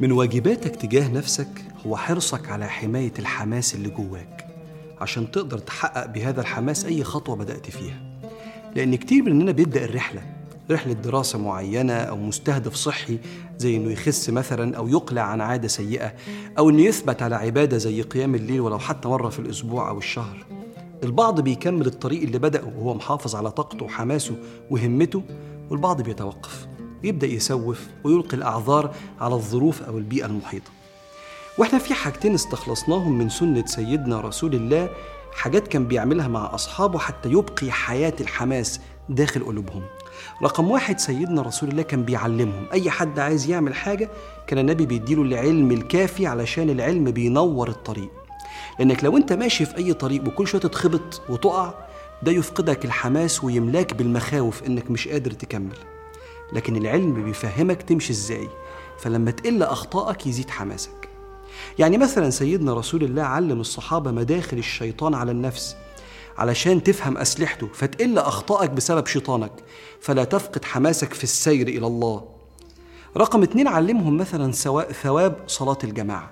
من واجباتك تجاه نفسك هو حرصك على حماية الحماس اللي جواك عشان تقدر تحقق بهذا الحماس أي خطوة بدأت فيها. لأن كتير مننا بيبدأ الرحلة رحلة دراسة معينة أو مستهدف صحي زي إنه يخس مثلا أو يقلع عن عادة سيئة أو إنه يثبت على عبادة زي قيام الليل ولو حتى مرة في الأسبوع أو الشهر. البعض بيكمل الطريق اللي بدأه وهو محافظ على طاقته وحماسه وهمته والبعض بيتوقف. يبدأ يسوف ويلقي الأعذار على الظروف أو البيئة المحيطة. وإحنا في حاجتين استخلصناهم من سنة سيدنا رسول الله حاجات كان بيعملها مع أصحابه حتى يبقي حياة الحماس داخل قلوبهم. رقم واحد سيدنا رسول الله كان بيعلمهم. أي حد عايز يعمل حاجة كان النبي بيديله العلم الكافي علشان العلم بينور الطريق. لأنك لو أنت ماشي في أي طريق وكل شوية تتخبط وتقع ده يفقدك الحماس ويملاك بالمخاوف إنك مش قادر تكمل. لكن العلم بيفهمك تمشي إزاي فلما تقل أخطائك يزيد حماسك. يعني مثلا سيدنا رسول الله علم الصحابة مداخل الشيطان على النفس علشان تفهم أسلحته فتقل أخطائك بسبب شيطانك فلا تفقد حماسك في السير إلى الله. رقم اتنين علمهم مثلا ثواب صلاة الجماعة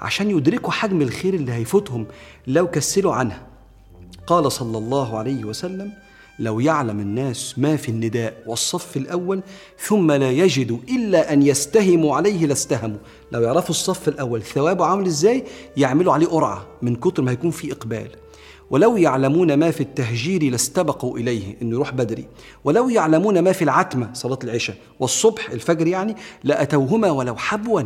عشان يدركوا حجم الخير اللي هيفوتهم لو كسلوا عنها. قال صلى الله عليه وسلم لو يعلم الناس ما في النداء والصف الأول ثم لا يجدوا إلا أن يستهموا عليه لاستهموا. لو يعرفوا الصف الأول ثوابه عامل إزاي؟ يعملوا عليه قرعة من كتر ما هيكون في إقبال. ولو يعلمون ما في التهجير لاستبقوا إليه إنه يروح بدري. ولو يعلمون ما في العتمة صلاة العشاء. والصبح الفجر يعني لأتوهما ولو حبوا.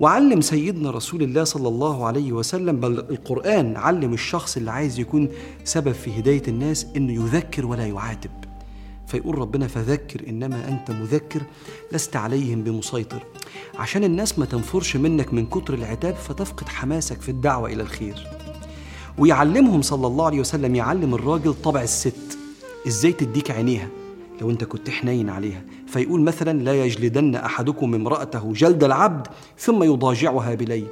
وعلم سيدنا رسول الله صلى الله عليه وسلم بل القرآن علم الشخص اللي عايز يكون سبب في هداية الناس إنه يذكر ولا يعاتب. فيقول ربنا فذكر إنما أنت مذكر لست عليهم بمسيطر. عشان الناس ما تنفرش منك من كتر العتاب فتفقد حماسك في الدعوة إلى الخير. ويعلمهم صلى الله عليه وسلم يعلم الراجل طبع الست. إزاي تديك عينيها؟ لو انت كنت حنين عليها. فيقول مثلا لا يجلدن أحدكم امرأته جلد العبد ثم يضاجعها بليل.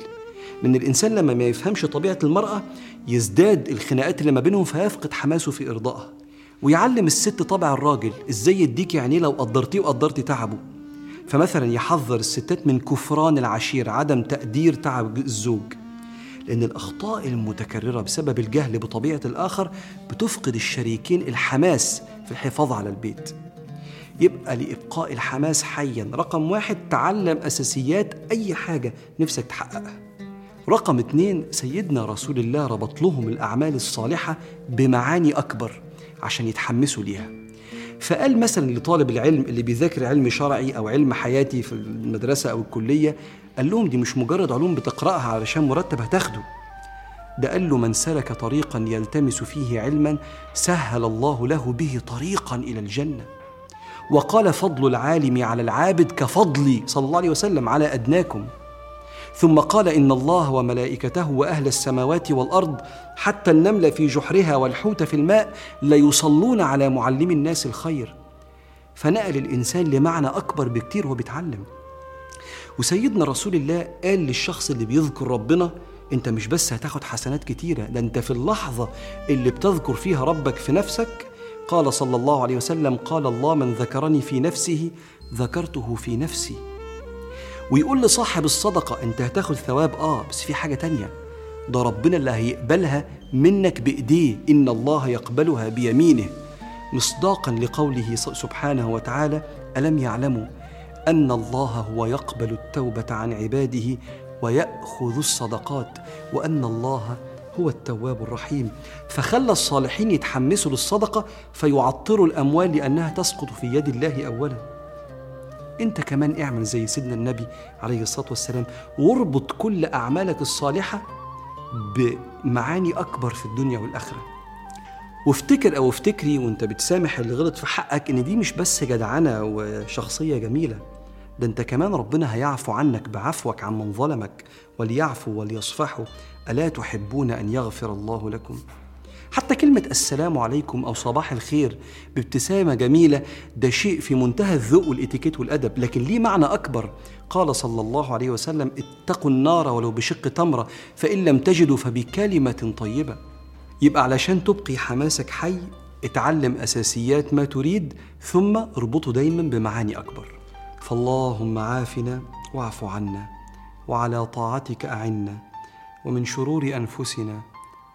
لأن الإنسان لما ما يفهمش طبيعة المرأة يزداد الخناقات اللي ما بينهم فيفقد حماسه في إرضائها. ويعلم الست طبع الراجل إزاي يديك عينيه لو قدرتيه وقدرتي تعبه. فمثلا يحذر الستات من كفران العشير عدم تقدير تعب الزوج. لأن الأخطاء المتكررة بسبب الجهل بطبيعة الآخر بتفقد الشريكين الحماس في الحفاظ على البيت. يبقى لإبقاء الحماس حيا. رقم واحد تعلم أساسيات أي حاجة نفسك تحققها. رقم اتنين سيدنا رسول الله ربط لهم الأعمال الصالحة بمعاني أكبر عشان يتحمسوا ليها. فقال مثلا لطالب العلم اللي بيذاكر علم شرعي أو علم حياتي في المدرسة أو الكلية قال لهم دي مش مجرد علوم بتقرأها علشان مرتب هتاخده. ده قال له من سلك طريقا يلتمس فيه علما سهل الله له به طريقا إلى الجنة. وقال فضل العالم على العابد كفضلي صلى الله عليه وسلم على أدناكم. ثم قال إن الله وملائكته وأهل السماوات والأرض حتى النمل في جحرها والحوت في الماء ليصلون على معلم الناس الخير. فنقل الإنسان لمعنى أكبر بكتير وهو بيتعلم. وسيدنا رسول الله قال للشخص اللي بيذكر ربنا أنت مش بس هتاخد حسنات كتيرة ده أنت في اللحظة اللي بتذكر فيها ربك في نفسك. قال صلى الله عليه وسلم قال الله من ذكرني في نفسه ذكرته في نفسي. ويقول لصاحب الصدقة أنت هتاخد ثواب آه بس في حاجة تانية ده ربنا اللي هيقبلها منك بإيديه إن الله يقبلها بيمينه. مصداقا لقوله سبحانه وتعالى ألم يعلموا أن الله هو يقبل التوبة عن عباده ويأخذ الصدقات وأن الله هو التواب الرحيم. فخلى الصالحين يتحمسوا للصدقة فيعطروا الأموال لأنها تسقط في يد الله أولا. أنت كمان اعمل زي سيدنا النبي عليه الصلاة والسلام. واربط كل أعمالك الصالحة بمعاني أكبر في الدنيا والآخرة. وافتكر أو افتكري وأنت بتسامح اللي غلط في حقك إن دي مش بس جدعنة وشخصية جميلة. ده انت كمان ربنا هيعفو عنك بعفوك عن من ظلمك وليعفوا وليصفحوا ألا تحبون أن يغفر الله لكم؟ حتى كلمة السلام عليكم أو صباح الخير بابتسامة جميلة ده شيء في منتهى الذوق والإتيكيت والأدب. لكن ليه معنى أكبر؟ قال صلى الله عليه وسلم اتقوا النار ولو بشق تمرة فإن لم تجدوا فبكلمة طيبة. يبقى علشان تبقي حماسك حي اتعلم أساسيات ما تريد ثم اربطه دايما بمعاني أكبر. فاللهم عافنا واعف عنا وعلى طاعتك أعنا ومن شرور أنفسنا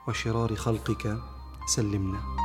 وشرار خلقك سلمنا.